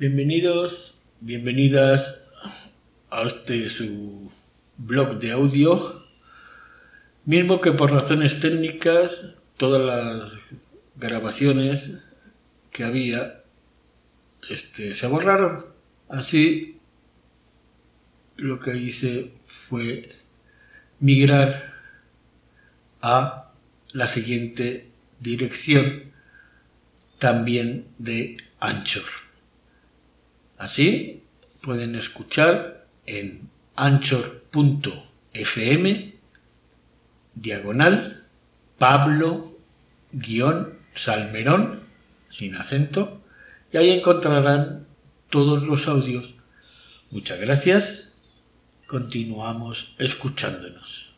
Bienvenidos, bienvenidas a este su blog de audio, mismo que por razones técnicas todas las grabaciones que había este, se borraron. Así lo que hice fue migrar a la siguiente dirección también de Anchor. Así pueden escuchar en anchor.fm diagonal Pablo guion Salmerón sin acento y ahí encontrarán todos los audios. Muchas gracias. Continuamos escuchándonos.